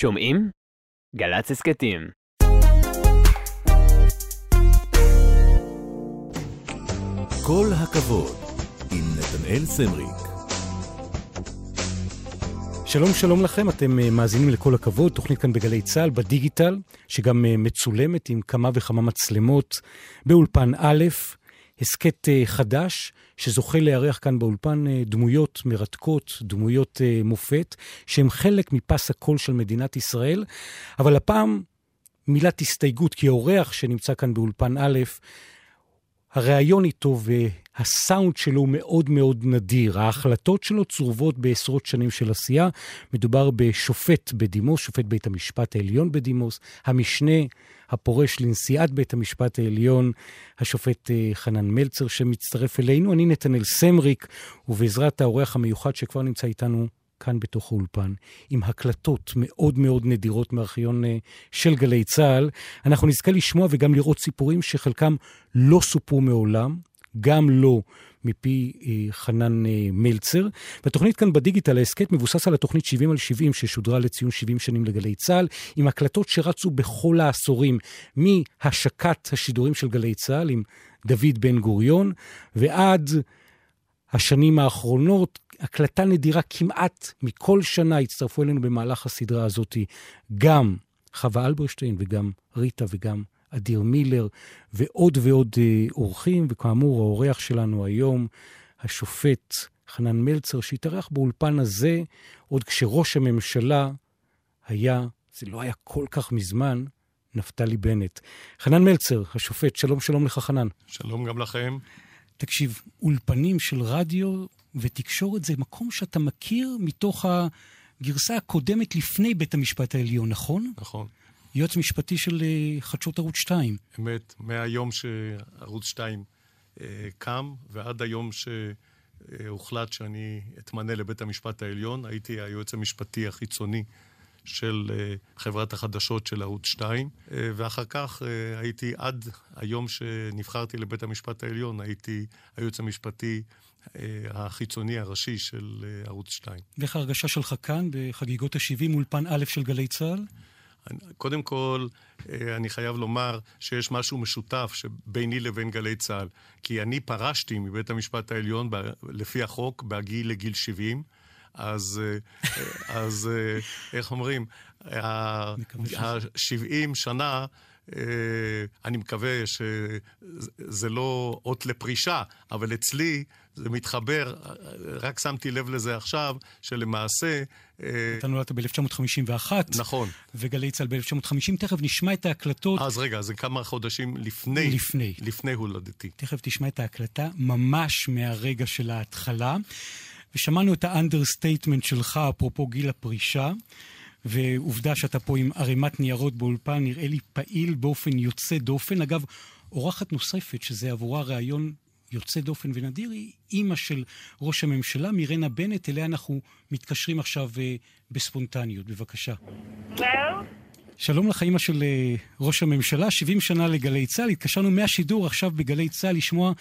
שומעים? גל"צ הסכתים. כל הכבוד, עם נתנאל סמריק. שלום שלום לכם, אתם אה, מאזינים לכל הכבוד, תוכנית כאן בגלי צה"ל, בדיגיטל, שגם אה, מצולמת עם כמה וכמה מצלמות באולפן א', הסכת אה, חדש, שזוכה לארח כאן באולפן דמויות מרתקות, דמויות מופת, שהן חלק מפס הקול של מדינת ישראל, אבל הפעם מילת הסתייגות, כי האורח שנמצא כאן באולפן א', הריאיון איתו והסאונד שלו הוא מאוד מאוד נדיר. ההחלטות שלו צרובות בעשרות שנים של עשייה. מדובר בשופט בדימוס, שופט בית המשפט העליון בדימוס, המשנה הפורש לנשיאת בית המשפט העליון, השופט אה, חנן מלצר שמצטרף אלינו. אני נתנאל סמריק, ובעזרת האורח המיוחד שכבר נמצא איתנו כאן בתוך האולפן, עם הקלטות מאוד מאוד נדירות מארכיון אה, של גלי צה"ל, אנחנו נזכה לשמוע וגם לראות סיפורים שחלקם לא סופרו מעולם, גם לא מפי אה, חנן אה, מלצר. והתוכנית כאן בדיגיטל, ההסכת מבוסס על התוכנית 70 על 70 ששודרה לציון 70 שנים לגלי צה"ל, עם הקלטות שרצו בכל העשורים, מהשקת השידורים של גלי צה"ל עם דוד בן גוריון, ועד השנים האחרונות, הקלטה נדירה כמעט מכל שנה הצטרפו אלינו במהלך הסדרה הזאת גם חווה אלברשטיין וגם ריטה וגם אדיר מילר ועוד ועוד אה, אורחים, וכאמור, האורח שלנו היום, השופט חנן מלצר, שהתארח באולפן הזה עוד כשראש הממשלה היה, זה לא היה כל כך מזמן, נפתלי בנט. חנן מלצר, השופט, שלום שלום לך חנן. שלום גם לכם. תקשיב, אולפנים של רדיו ותקשורת זה מקום שאתה מכיר מתוך הגרסה הקודמת לפני בית המשפט העליון, נכון? נכון. יועץ משפטי של אה, חדשות ערוץ 2. אמת, מהיום שערוץ 2 אה, קם ועד היום שהוחלט שאני אתמנה לבית המשפט העליון, הייתי היועץ המשפטי החיצוני של חברת החדשות של ערוץ 2, uh, ואחר כך הייתי עד היום שנבחרתי לבית המשפט העליון, הייתי היועץ המשפטי החיצוני הראשי של ערוץ 2. ואיך ההרגשה שלך כאן בחגיגות ה-70 אולפן א' של גלי צה"ל? קודם כל, אני חייב לומר שיש משהו משותף ביני לבין גלי צה"ל. כי אני פרשתי מבית המשפט העליון לפי החוק בהגיל לגיל 70, אז, אה, אז אה, איך אומרים, ה-70 שנה, אה, אני מקווה שזה לא אות לפרישה, אבל אצלי זה מתחבר, רק שמתי לב לזה עכשיו, שלמעשה... אתה נולדת ב-1951. נכון. וגלי צה"ל ב-1950. תכף נשמע את ההקלטות. אז רגע, זה כמה חודשים לפני. לפני. לפני הולדתי. תכף תשמע את ההקלטה ממש מהרגע של ההתחלה. ושמענו את ה understatement שלך, אפרופו גיל הפרישה, ועובדה שאתה פה עם ערימת ניירות באולפן, נראה לי פעיל באופן יוצא דופן. אגב, אורחת נוספת, שזה עבורה ראיון יוצא דופן ונדיר, היא אימא של ראש הממשלה, מירנה בנט, אליה אנחנו מתקשרים עכשיו אה, בספונטניות. בבקשה. שלום. שלום לך, אימא של אה, ראש הממשלה, 70 שנה לגלי צה"ל. התקשרנו מהשידור עכשיו בגלי צה"ל לשמוע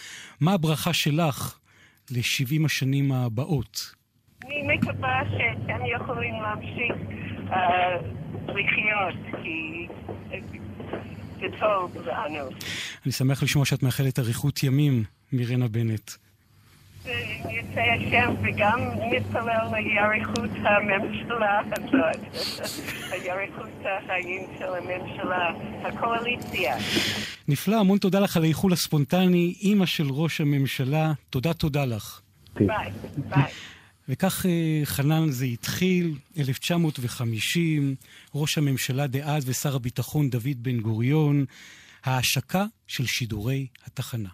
מה הברכה שלך ל-70 השנים הבאות? אני מקווה שאתם יכולים להמשיך לחיות, כי זה טוב לנו. אני שמח לשמוע שאת מאחלת אריכות ימים, מירנה בנט. יצא השם וגם נתפלל לאריכות הממשלה הזאת, החיים של הממשלה, הקואליציה. נפלא, המון תודה לך על האיחול הספונטני, אימא של ראש הממשלה, תודה תודה לך. ביי, ביי. וכך אה, חנן זה התחיל, 1950, ראש הממשלה דאז ושר הביטחון דוד בן גוריון, ההשקה של שידורי התחנה.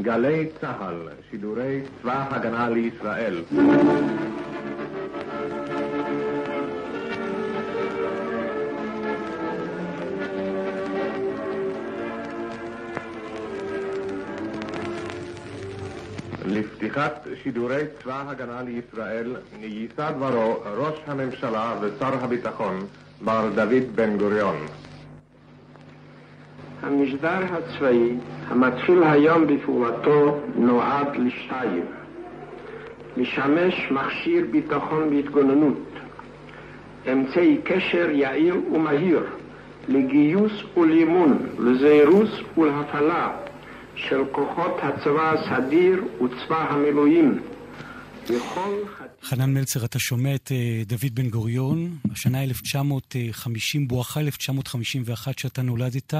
גלי צה"ל, שידורי צבא הגנה לישראל. לפתיחת שידורי צבא הגנה לישראל יישא דברו ראש הממשלה ושר הביטחון מר דוד בן גוריון. המשדר הצבאי המתחיל היום בפעולתו נועד לשתיים. משמש מכשיר ביטחון והתגוננות, אמצעי קשר יעיל ומהיר לגיוס ולאימון, לזירוס ולהפעלה של כוחות הצבא הסדיר וצבא המילואים. חנן מלצר, אתה שומע את אה, דוד בן גוריון, השנה 1950, בואכה 1951 שאתה נולדת.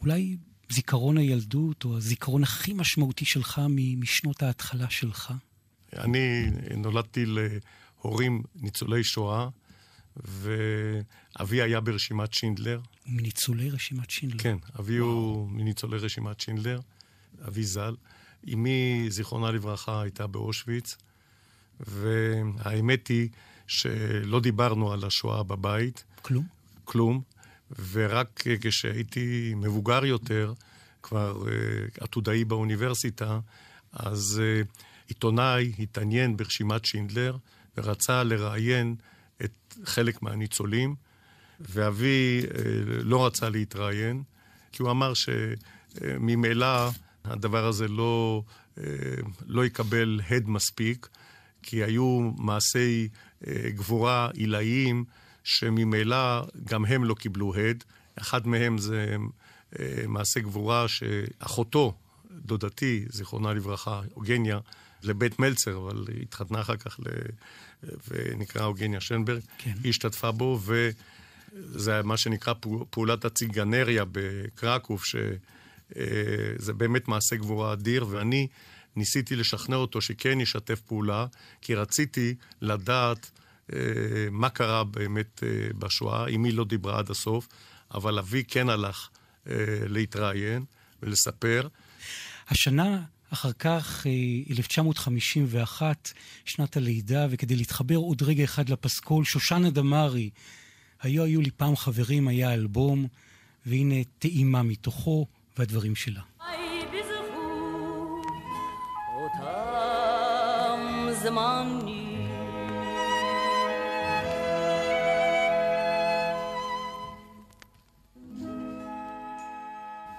אולי זיכרון הילדות, או הזיכרון הכי משמעותי שלך משנות ההתחלה שלך? אני נולדתי להורים ניצולי שואה, ואבי היה ברשימת שינדלר. מניצולי רשימת שינדלר. כן, אבי וואו. הוא מניצולי רשימת שינדלר, אבי ז"ל. אמי, זיכרונה לברכה, הייתה באושוויץ, והאמת היא שלא דיברנו על השואה בבית. כלום? כלום. ורק כשהייתי מבוגר יותר, כבר uh, עתודאי באוניברסיטה, אז uh, עיתונאי התעניין ברשימת שינדלר ורצה לראיין את חלק מהניצולים, ואבי uh, לא רצה להתראיין, כי הוא אמר שממילא הדבר הזה לא, uh, לא יקבל הד מספיק, כי היו מעשי uh, גבורה עילאיים שממילא גם הם לא קיבלו הד. אחד מהם זה אה, מעשה גבורה שאחותו, דודתי, זיכרונה לברכה, אוגניה, לבית מלצר, אבל היא התחתנה אחר כך ל... ונקרא אוגניה שנברג. כן. היא השתתפה בו, וזה מה שנקרא פעולת הציגנריה בקרקוב, שזה אה, באמת מעשה גבורה אדיר, ואני ניסיתי לשכנע אותו שכן ישתף פעולה, כי רציתי לדעת אה, מה קרה באמת בשואה, אמי לא דיברה עד הסוף, אבל אבי כן הלך אה, להתראיין ולספר. השנה אחר כך, 1951, אה, שנת הלידה, וכדי להתחבר עוד רגע אחד לפסקול, שושנה דמארי, היו היו לי פעם חברים, היה אלבום, והנה טעימה מתוכו והדברים שלה.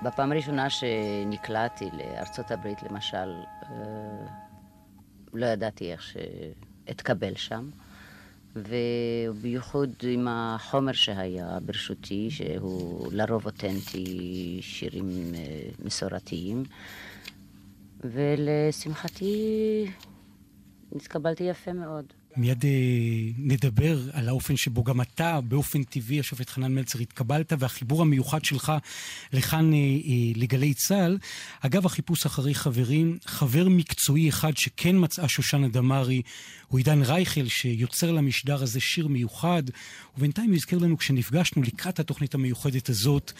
בפעם הראשונה שנקלעתי לארצות הברית, למשל, אה, לא ידעתי איך שאתקבל שם. ובייחוד עם החומר שהיה ברשותי, שהוא לרוב אותנטי, שירים אה, מסורתיים. ולשמחתי, נתקבלתי יפה מאוד. מיד אה, נדבר על האופן שבו גם אתה, באופן טבעי, השופט חנן מלצר, התקבלת, והחיבור המיוחד שלך לכאן אה, אה, לגלי צה"ל. אגב, החיפוש אחרי חברים, חבר מקצועי אחד שכן מצאה שושנה דמארי, הוא עידן רייכל, שיוצר למשדר הזה שיר מיוחד, ובינתיים הוא הזכיר לנו כשנפגשנו לקראת התוכנית המיוחדת הזאת,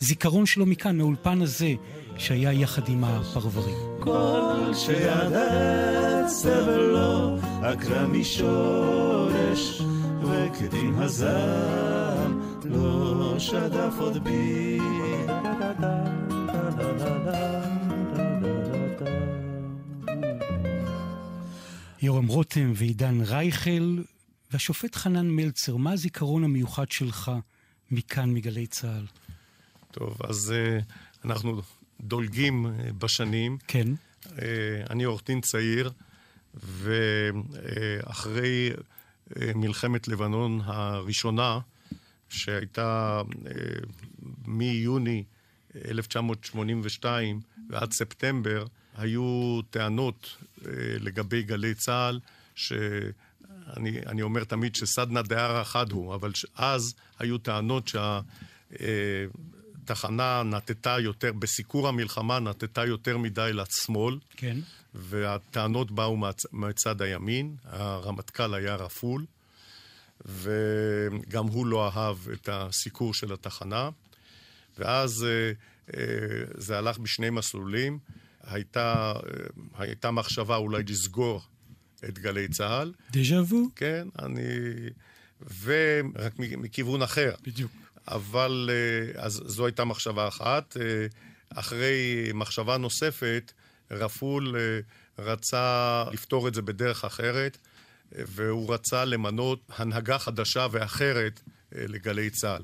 זיכרון שלו מכאן, מהאולפן הזה, שהיה יחד עם הפרברים. כל שידעת סבל לו, עקרה משורש, וכדין הזעם לא שדף עוד בי. יורם רותם ועידן רייכל, והשופט חנן מלצר, מה הזיכרון המיוחד שלך מכאן, מגלי צה"ל? טוב, אז uh, אנחנו דולגים uh, בשנים. כן. Uh, אני עורך דין צעיר, ואחרי מלחמת לבנון הראשונה, שהייתה uh, מיוני 1982 ועד ספטמבר, היו טענות uh, לגבי גלי צה"ל, שאני אומר תמיד שסדנא דארעא חד הוא, אבל אז היו טענות שה... התחנה נטטה יותר, בסיקור המלחמה נטטה יותר מדי לשמאל. כן. והטענות באו מצ... מצד הימין, הרמטכ"ל היה רפול, וגם הוא לא אהב את הסיקור של התחנה. ואז אה, אה, זה הלך בשני מסלולים. הייתה, אה, הייתה מחשבה אולי לסגור את גלי צה"ל. דז'ה וו. כן, אני... ורק מכיוון אחר. בדיוק. אבל אה, אז זו הייתה מחשבה אחת. אה, אחרי מחשבה נוספת, רפול אה, רצה לפתור את זה בדרך אחרת, והוא רצה למנות הנהגה חדשה ואחרת לגלי צה"ל.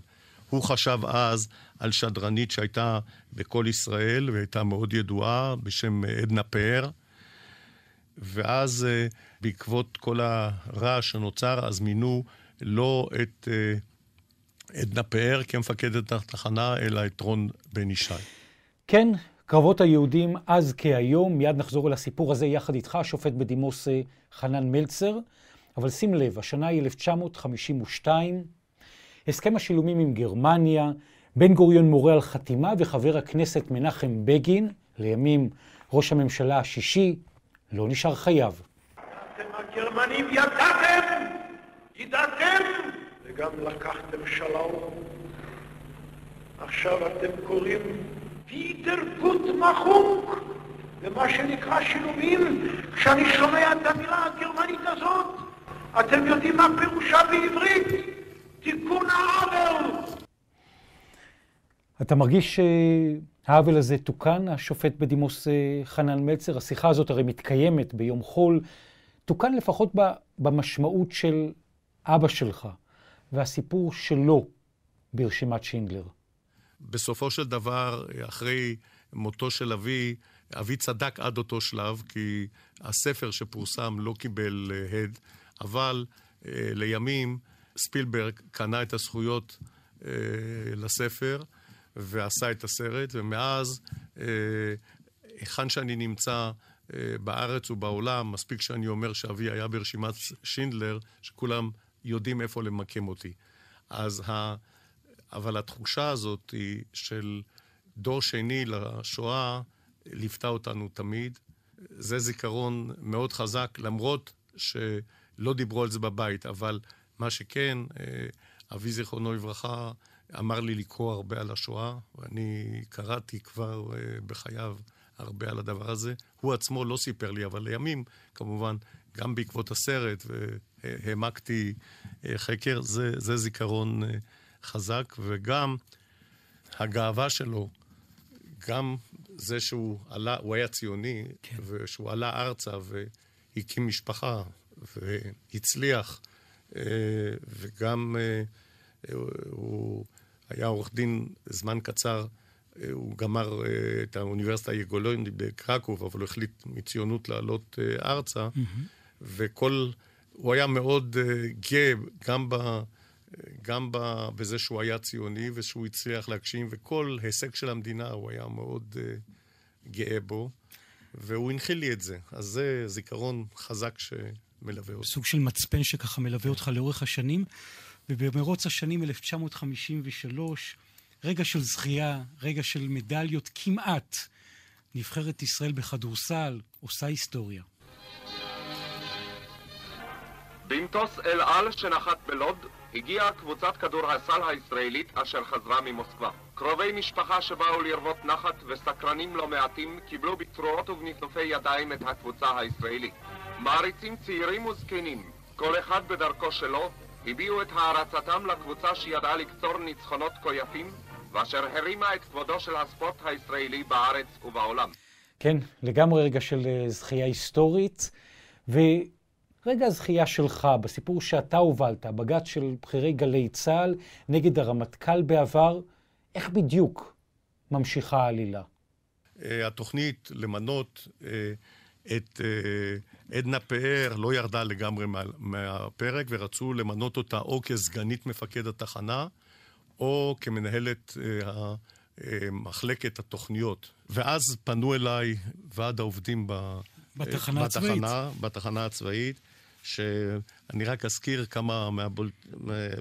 הוא חשב אז על שדרנית שהייתה בכל ישראל והייתה מאוד ידועה בשם עדנה פאר, ואז בעקבות כל הרעש שנוצר, אז מינו לא את עדנה פאר כמפקדת התחנה, אלא את רון בן ישי. כן, קרבות היהודים אז כהיום, מיד נחזור אל הסיפור הזה יחד איתך, השופט בדימוס אה, חנן מלצר. אבל שים לב, השנה היא 1952, הסכם השילומים עם גרמניה, בן גוריון מורה על חתימה וחבר הכנסת מנחם בגין, לימים ראש הממשלה השישי, לא נשאר חייב. אתם הגרמנים ידעתם, ידעתם, וגם לקחתם שלום. עכשיו אתם קוראים פיטר גוט מחוק, ומה שנקרא שילומים, כשאני שומע את המילה הגרמנית הזאת, אתם יודעים מה פירושה בעברית? תיקון העוול. אתה מרגיש שהעוול הזה תוקן, השופט בדימוס אה, חנן מלצר? השיחה הזאת הרי מתקיימת ביום חול. תוקן לפחות במשמעות של אבא שלך והסיפור שלו ברשימת שינדלר. בסופו של דבר, אחרי מותו של אבי, אבי צדק עד אותו שלב, כי הספר שפורסם לא קיבל אה, הד, אבל אה, לימים ספילברג קנה את הזכויות אה, לספר ועשה את הסרט, ומאז, היכן שאני נמצא בארץ ובעולם, מספיק שאני אומר שאבי היה ברשימת שינדלר, שכולם יודעים איפה למקם אותי. אז ה... אבל התחושה הזאת היא של דור שני לשואה ליוותה אותנו תמיד. זה זיכרון מאוד חזק, למרות שלא דיברו על זה בבית, אבל מה שכן, אה, אבי זיכרונו לברכה אמר לי לקרוא הרבה על השואה, ואני קראתי כבר אה, בחייו הרבה על הדבר הזה. הוא עצמו לא סיפר לי, אבל לימים, כמובן, גם בעקבות הסרט, והעמקתי אה, חקר, זה, זה זיכרון חזק, וגם הגאווה שלו, גם זה שהוא עלה, הוא היה ציוני, כן. ושהוא עלה ארצה והקים משפחה, והצליח, וגם הוא היה עורך דין זמן קצר, אה, הוא גמר אה, את האוניברסיטה היגולונית בקרקוב, אבל הוא החליט מציונות לעלות אה, ארצה, mm-hmm. וכל... הוא היה מאוד גאה גם, ב, גם ב, בזה שהוא היה ציוני ושהוא הצליח להגשים, וכל הישג של המדינה הוא היה מאוד גאה בו, והוא הנחיל לי את זה. אז זה זיכרון חזק שמלווה אותי. סוג של מצפן שככה מלווה אותך לאורך השנים. ובמרוץ השנים 1953, רגע של זכייה, רגע של מדליות כמעט, נבחרת ישראל בכדורסל עושה היסטוריה. במטוס אל על שנחת בלוד הגיעה קבוצת כדורסל הישראלית אשר חזרה ממוסקבה. קרובי משפחה שבאו לרוות נחת וסקרנים לא מעטים קיבלו בצרורות ובנפנופי ידיים את הקבוצה הישראלית. מעריצים צעירים וזקנים, כל אחד בדרכו שלו, הביעו את הערצתם לקבוצה שידעה לקצור ניצחונות כה יפים, ואשר הרימה את כבודו של הספורט הישראלי בארץ ובעולם. כן, לגמרי רגע של אה, זכייה היסטורית, ורגע הזכייה שלך בסיפור שאתה הובלת, בג"ץ של בכירי גלי צה"ל נגד הרמטכ"ל בעבר, איך בדיוק ממשיכה העלילה? אה, התוכנית למנות אה, את עדנה פאר לא ירדה לגמרי מה, מהפרק, ורצו למנות אותה או כסגנית מפקד התחנה, או כמנהלת אה, אה, מחלקת התוכניות. ואז פנו אליי ועד העובדים ב, בתחנה אה, הצבאית. בתחנה, בתחנה הצבאית, שאני רק אזכיר כמה מהבול...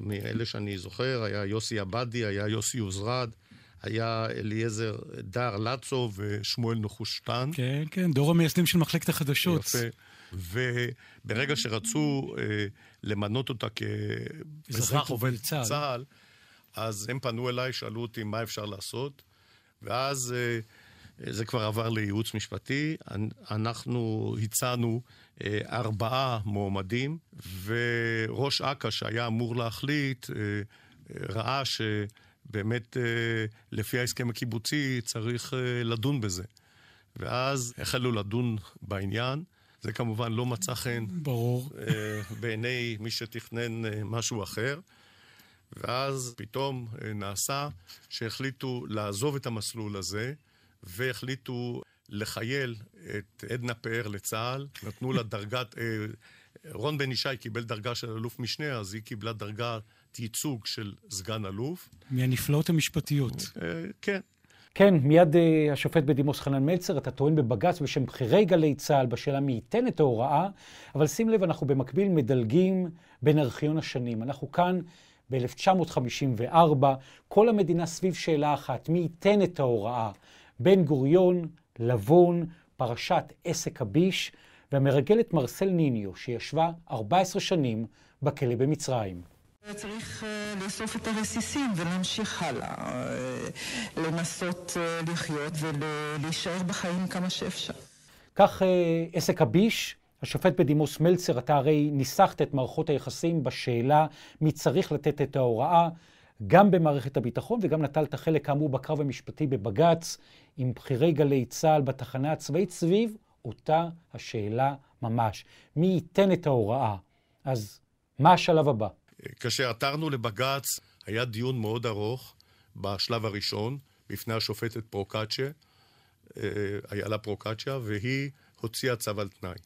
מאלה שאני זוכר, היה יוסי עבדי, היה יוסי עוזרד, היה אליעזר דר לצו ושמואל נחושטן. כן, כן, דור המייסדים של מחלקת החדשות. יפה. וברגע שרצו אה, למנות אותה כאזרח עובד צה"ל, צה"ל, אז הם פנו אליי, שאלו אותי מה אפשר לעשות, ואז אה, זה כבר עבר לייעוץ משפטי. אנחנו הצענו ארבעה מועמדים, וראש אכ"א, שהיה אמור להחליט, אה, ראה שבאמת אה, לפי ההסכם הקיבוצי צריך אה, לדון בזה. ואז החלו לדון בעניין. זה כמובן לא מצא חן. ברור. אה, בעיני מי שתכנן אה, משהו אחר. ואז פתאום אה, נעשה שהחליטו לעזוב את המסלול הזה, והחליטו לחייל את עדנה פאר לצה"ל, נתנו לה דרגת... אה, רון בן ישי קיבל דרגה של אלוף משנה, אז היא קיבלה דרגת ייצוג של סגן אלוף. מהנפלאות המשפטיות. אה, כן. כן, מיד uh, השופט בדימוס חנן מלצר, אתה טוען בבג"ץ בשם בכירי גלי צה"ל בשאלה מי ייתן את ההוראה, אבל שים לב, אנחנו במקביל מדלגים בין ארכיון השנים. אנחנו כאן ב-1954, כל המדינה סביב שאלה אחת, מי ייתן את ההוראה? בן גוריון, לבון, פרשת עסק הביש, והמרגלת מרסל ניניו, שישבה 14 שנים בכלא במצרים. צריך uh, לאסוף את הרסיסים ולהמשיך הלאה, uh, לנסות uh, לחיות ולהישאר בחיים כמה שאפשר. כך עסק הביש, השופט בדימוס מלצר, אתה הרי ניסחת את מערכות היחסים בשאלה מי צריך לתת את ההוראה, גם במערכת הביטחון וגם נטלת חלק כאמור בקרב המשפטי בבג"ץ עם בכירי גלי צה"ל בתחנה הצבאית סביב אותה השאלה ממש. מי ייתן את ההוראה? אז מה השלב הבא? כאשר עתרנו לבג"ץ, היה דיון מאוד ארוך בשלב הראשון בפני השופטת פרוקצ'ה, איילה פרוקצ'ה, והיא הוציאה צו על תנאי.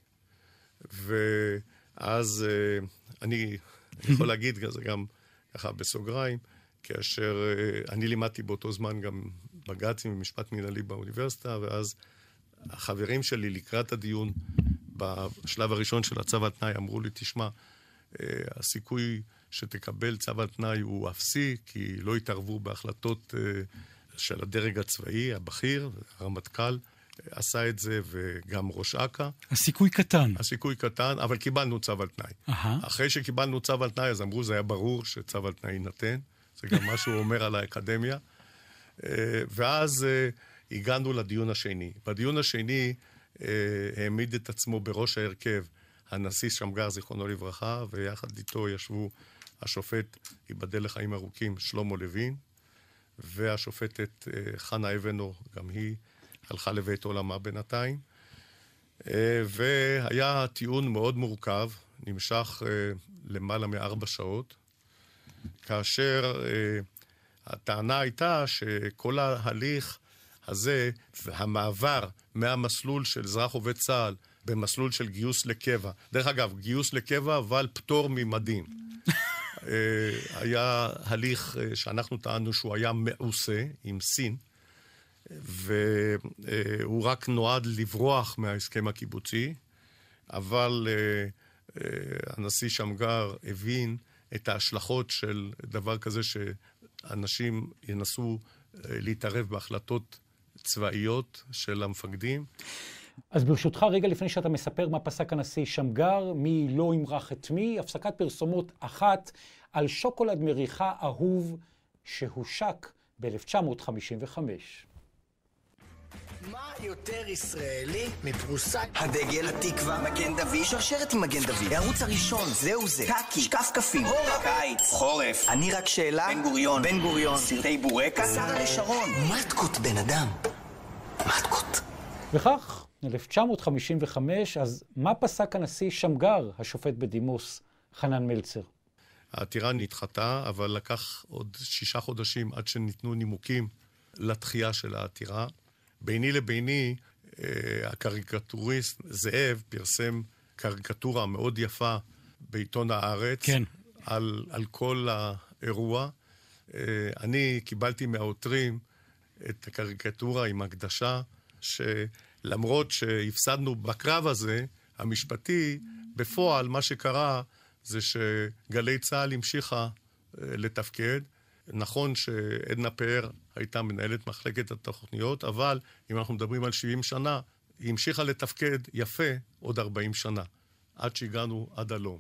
ואז אה, אני יכול להגיד, זה גם ככה בסוגריים, כאשר אה, אני לימדתי באותו זמן גם בג"צים ומשפט מנהלי באוניברסיטה, ואז החברים שלי לקראת הדיון בשלב הראשון של הצו על תנאי אמרו לי, תשמע, אה, הסיכוי שתקבל צו על תנאי הוא אפסי, כי לא התערבו בהחלטות של הדרג הצבאי, הבכיר, הרמטכ"ל. עשה את זה, וגם ראש אכ"א. הסיכוי קטן. הסיכוי קטן, אבל קיבלנו צו על תנאי. Aha. אחרי שקיבלנו צו על תנאי, אז אמרו, זה היה ברור שצו על תנאי יינתן. זה גם מה שהוא אומר על האקדמיה. ואז הגענו לדיון השני. בדיון השני העמיד את עצמו בראש ההרכב הנשיא שמגר, זיכרונו לברכה, ויחד איתו ישבו השופט, ייבדל לחיים ארוכים, שלמה לוין, והשופטת חנה אבנור, גם היא הלכה לבית עולמה בינתיים. והיה טיעון מאוד מורכב, נמשך למעלה מארבע שעות, כאשר הטענה הייתה שכל ההליך הזה, והמעבר מהמסלול של אזרח עובד צה"ל במסלול של גיוס לקבע, דרך אגב, גיוס לקבע אבל פטור ממדים. היה הליך שאנחנו טענו שהוא היה מעושה עם סין, והוא רק נועד לברוח מההסכם הקיבוצי, אבל הנשיא שמגר הבין את ההשלכות של דבר כזה שאנשים ינסו להתערב בהחלטות צבאיות של המפקדים. אז ברשותך, רגע לפני שאתה מספר מה פסק הנשיא שמגר, מי לא ימרח את מי, הפסקת פרסומות אחת על שוקולד מריחה אהוב שהושק ב-1955. מה יותר ישראלי מפרוסק הדגל, התקווה, מגן דוד, שרשרת עם מגן דוד, הערוץ הראשון, זהו זה, טאקי, שקף קפים, הורה, קיץ, חורף, אני רק שאלה, בן גוריון, בן גוריון, סרטי בורקה, שרה לשרון, מתקות בן אדם, מתקות. וכך, 1955, אז מה פסק הנשיא שמגר, השופט בדימוס חנן מלצר? העתירה נדחתה, אבל לקח עוד שישה חודשים עד שניתנו נימוקים לתחייה של העתירה. ביני לביני, הקריקטוריסט זאב פרסם קריקטורה מאוד יפה בעיתון הארץ. כן. על, על כל האירוע. אני קיבלתי מהעותרים את הקריקטורה עם הקדשה, שלמרות שהפסדנו בקרב הזה, המשפטי, בפועל מה שקרה זה שגלי צה"ל המשיכה לתפקד. נכון שעדנה פאר הייתה מנהלת מחלקת התוכניות, אבל אם אנחנו מדברים על 70 שנה, היא המשיכה לתפקד יפה עוד 40 שנה, עד שהגענו עד הלום.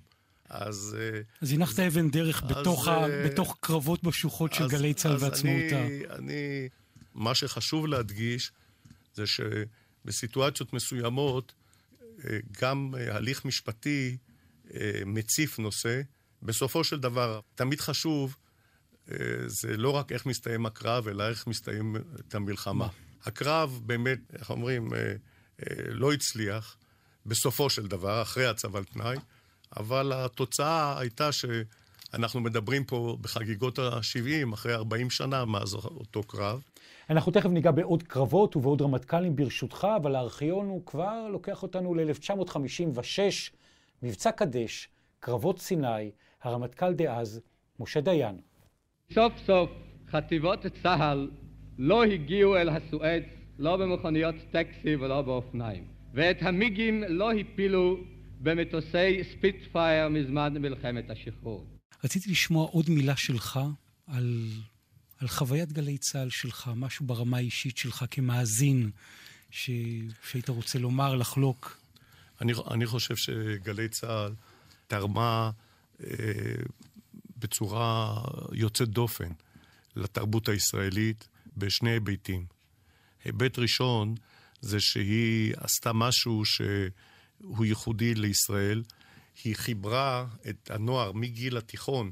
אז... אז הנחת אבן דרך אז, בתוך, ה, בתוך קרבות בשוחות של אז, גלי צה"ל ועצמאותה. אני, אני, מה שחשוב להדגיש זה שבסיטואציות מסוימות, גם הליך משפטי מציף נושא. בסופו של דבר, תמיד חשוב זה לא רק איך מסתיים הקרב, אלא איך מסתיים את המלחמה. מה? הקרב באמת, איך אומרים, לא הצליח בסופו של דבר, אחרי הצו על תנאי, אבל התוצאה הייתה שאנחנו מדברים פה בחגיגות ה-70, אחרי 40 שנה מאז אותו קרב. אנחנו תכף ניגע בעוד קרבות ובעוד רמטכ"לים ברשותך, אבל הארכיון הוא כבר לוקח אותנו ל-1956, מבצע קדש, קרבות סיני, הרמטכ"ל דאז, משה דיין. סוף סוף חטיבות צה"ל לא הגיעו אל הסואץ, לא במכוניות טקסי ולא באופניים, ואת המיגים לא הפילו במטוסי ספיטפייר מזמן מלחמת השחרור. רציתי לשמוע עוד מילה שלך על, על חוויית גלי צה"ל שלך, משהו ברמה האישית שלך כמאזין, ש, שהיית רוצה לומר, לחלוק. אני, אני חושב שגלי צה"ל תרמה אה, בצורה יוצאת דופן לתרבות הישראלית בשני היבטים. היבט ראשון זה שהיא עשתה משהו שהוא ייחודי לישראל. היא חיברה את הנוער מגיל התיכון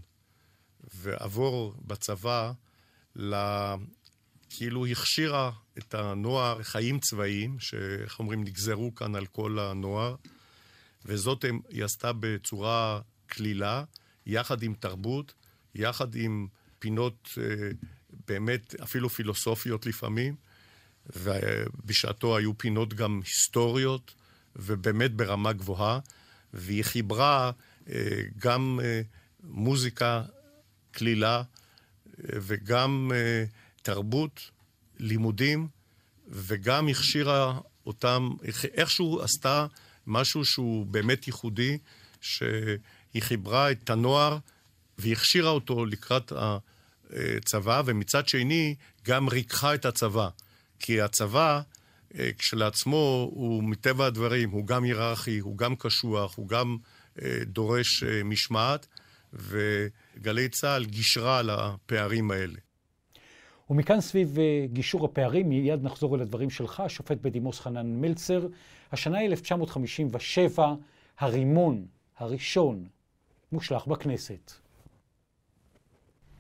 ועבור בצבא, ל... כאילו הכשירה את הנוער חיים צבאיים, שאיך אומרים, נגזרו כאן על כל הנוער, וזאת היא עשתה בצורה קלילה, יחד עם תרבות, יחד עם פינות אה, באמת אפילו פילוסופיות לפעמים, ובשעתו היו פינות גם היסטוריות, ובאמת ברמה גבוהה, והיא חיברה אה, גם אה, מוזיקה קלילה וגם תרבות, לימודים, וגם הכשירה אותם, איכשהו עשתה משהו שהוא באמת ייחודי, שהיא חיברה את הנוער והכשירה אותו לקראת הצבא, ומצד שני גם ריככה את הצבא. כי הצבא אה, כשלעצמו הוא מטבע הדברים, הוא גם היררכי, הוא גם קשוח, הוא גם אה, דורש אה, משמעת, וגלי צה"ל גישרה על הפערים האלה. ומכאן סביב גישור הפערים, מיד נחזור אל הדברים שלך, השופט בדימוס חנן מלצר. השנה היא 1957, הרימון הראשון מושלך בכנסת.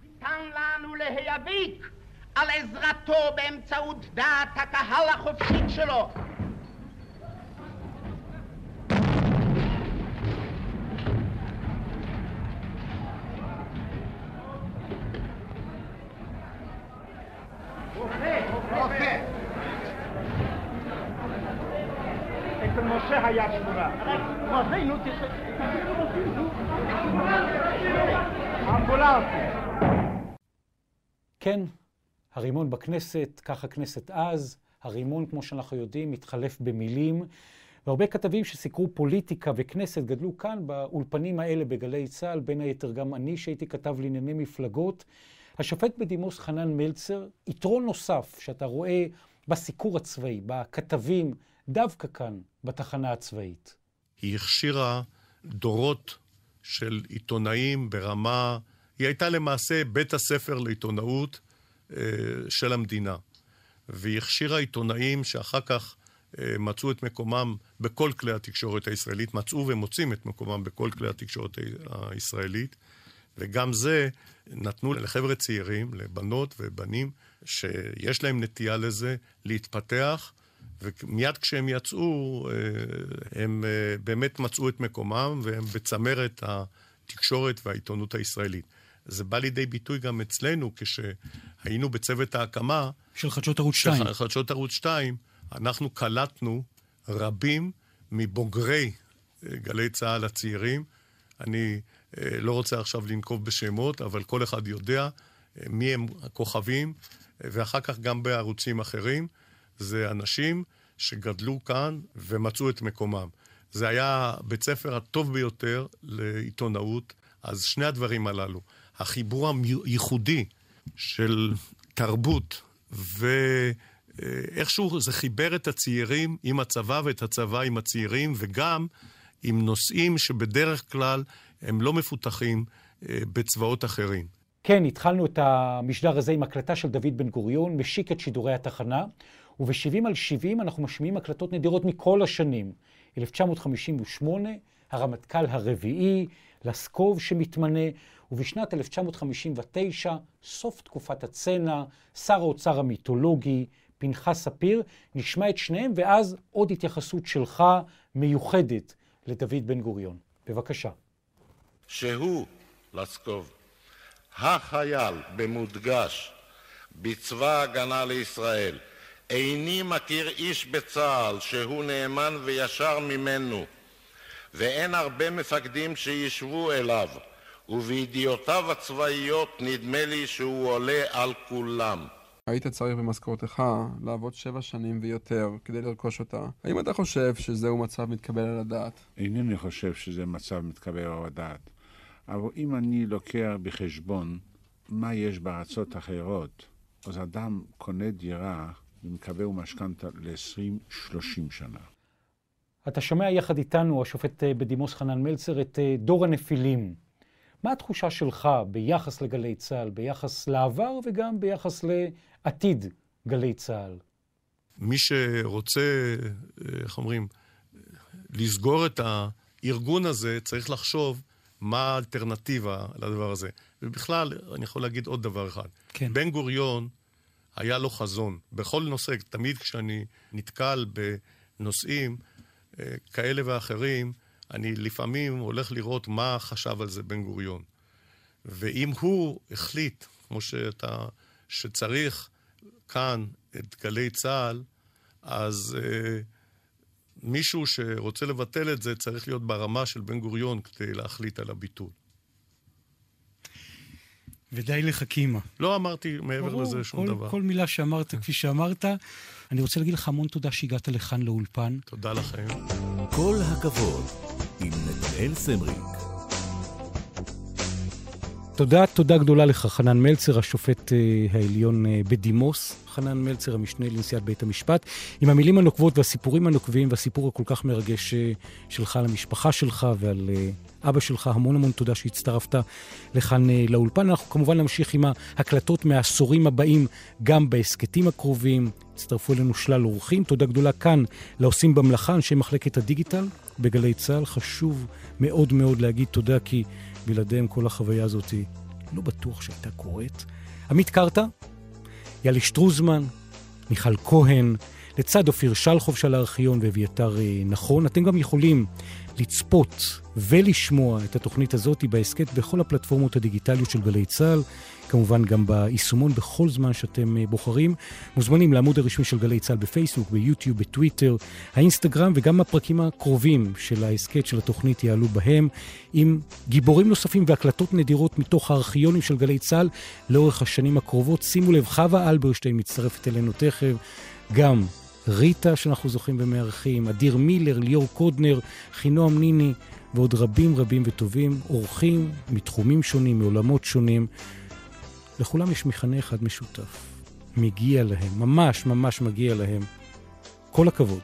ניתן לנו להיאבק על עזרתו באמצעות דעת הקהל החופשית שלו. משה היה שמורה. משה, נו, אמבולנסים. כן, הרימון בכנסת, כך הכנסת אז, הרימון, כמו שאנחנו יודעים, מתחלף במילים. והרבה כתבים שסיקרו פוליטיקה וכנסת גדלו כאן באולפנים האלה בגלי צה"ל, בין היתר גם אני שהייתי כתב לענייני מפלגות. השופט בדימוס חנן מלצר, יתרון נוסף שאתה רואה בסיקור הצבאי, בכתבים, דווקא כאן, בתחנה הצבאית. היא הכשירה דורות של עיתונאים ברמה היא הייתה למעשה בית הספר לעיתונאות אה, של המדינה. והיא הכשירה עיתונאים שאחר כך אה, מצאו את מקומם בכל כלי התקשורת הישראלית, מצאו ומוצאים את מקומם בכל כלי התקשורת הישראלית, וגם זה נתנו לחבר'ה צעירים, לבנות ובנים, שיש להם נטייה לזה, להתפתח, ומיד כשהם יצאו, אה, הם באמת מצאו את מקומם, והם בצמרת התקשורת והעיתונות הישראלית. זה בא לידי ביטוי גם אצלנו, כשהיינו בצוות ההקמה... של חדשות ערוץ 2. של חדשות ערוץ 2, אנחנו קלטנו רבים מבוגרי אה, גלי צה"ל הצעירים. אני אה, לא רוצה עכשיו לנקוב בשמות, אבל כל אחד יודע אה, מי הם הכוכבים, ואחר כך גם בערוצים אחרים. זה אנשים שגדלו כאן ומצאו את מקומם. זה היה בית ספר הטוב ביותר לעיתונאות, אז שני הדברים הללו, החיבור הייחודי של תרבות, ואיכשהו זה חיבר את הצעירים עם הצבא ואת הצבא עם הצעירים, וגם עם נושאים שבדרך כלל הם לא מפותחים אה, בצבאות אחרים. כן, התחלנו את המשדר הזה עם הקלטה של דוד בן גוריון, משיק את שידורי התחנה, וב-70 על 70 אנחנו משמיעים הקלטות נדירות מכל השנים. 1958, הרמטכ"ל הרביעי, לסקוב שמתמנה, ובשנת 1959, סוף תקופת הצנע, שר האוצר המיתולוגי, פנחס ספיר, נשמע את שניהם, ואז עוד התייחסות שלך מיוחדת לדוד בן גוריון. בבקשה. שהוא, לסקוב, החייל במודגש בצבא ההגנה לישראל. איני מכיר איש בצה"ל שהוא נאמן וישר ממנו, ואין הרבה מפקדים שישבו אליו, ובידיעותיו הצבאיות נדמה לי שהוא עולה על כולם. היית צריך במשכורתך לעבוד שבע שנים ויותר כדי לרכוש אותה. האם אתה חושב שזהו מצב מתקבל על הדעת? אינני חושב שזה מצב מתקבל על הדעת. אבל אם אני לוקח בחשבון מה יש בארצות אחרות, אז אדם קונה דירה ומקבל משכנתה ל-20-30 שנה. אתה שומע יחד איתנו, השופט אה, בדימוס חנן מלצר, את אה, דור הנפילים. מה התחושה שלך ביחס לגלי צה"ל, ביחס לעבר וגם ביחס לעתיד גלי צה"ל? מי שרוצה, איך אומרים, לסגור את הארגון הזה, צריך לחשוב מה האלטרנטיבה לדבר הזה. ובכלל, אני יכול להגיד עוד דבר אחד. כן. בן גוריון, היה לו חזון. בכל נושא, תמיד כשאני נתקל בנושאים אה, כאלה ואחרים, אני לפעמים הולך לראות מה חשב על זה בן גוריון. ואם הוא החליט, כמו שאתה, שצריך כאן את גלי צה"ל, אז אה, מישהו שרוצה לבטל את זה צריך להיות ברמה של בן גוריון כדי להחליט על הביטול. ודי לחכימה. לא אמרתי מעבר ברור, לזה שום כל, דבר. כל מילה שאמרת, כפי שאמרת. אני רוצה להגיד לך המון תודה שהגעת לכאן לאולפן. תודה לכם. כל הכבוד, עם נתנאל סמריק. תודה, תודה גדולה לך, חנן מלצר, השופט uh, העליון uh, בדימוס. חנן מלצר, המשנה לנשיאת בית המשפט, עם המילים הנוקבות והסיפורים הנוקבים והסיפור הכל כך מרגש uh, שלך על המשפחה שלך ועל אבא שלך. המון המון תודה שהצטרפת לכאן לאולפן. אנחנו כמובן נמשיך עם ההקלטות מהעשורים הבאים, גם בהסכתים הקרובים. הצטרפו אלינו שלל אורחים. תודה גדולה כאן לעושים במלאכה, אנשי מחלקת הדיגיטל בגלי צה"ל. חשוב מאוד מאוד להגיד תודה, כי בלעדיהם כל החוויה הזאת לא בטוח שהייתה קורית. עמית קרתא, יאלי שטרוזמן, מיכל כהן, לצד אופיר שלחוב של הארכיון ואביתר נכון. אתם גם יכולים לצפות ולשמוע את התוכנית הזאת בהסכת בכל הפלטפורמות הדיגיטליות של גלי צה"ל. כמובן גם ביישומון בכל זמן שאתם בוחרים. מוזמנים לעמוד הרשמי של גלי צה"ל בפייסבוק, ביוטיוב, בטוויטר, האינסטגרם וגם הפרקים הקרובים של ההסכת של התוכנית יעלו בהם עם גיבורים נוספים והקלטות נדירות מתוך הארכיונים של גלי צה"ל לאורך השנים הקרובות. שימו לב, חווה אלברשטיין מצטרפת אלינו תכף, גם ריטה שאנחנו זוכים ומארחים, אדיר מילר, ליאור קודנר, חינועם ניני ועוד רבים רבים וטובים, אורחים מתחומים שונים, מעולמות שונים. לכולם יש מכנה אחד משותף. מגיע להם, ממש ממש מגיע להם. כל הכבוד.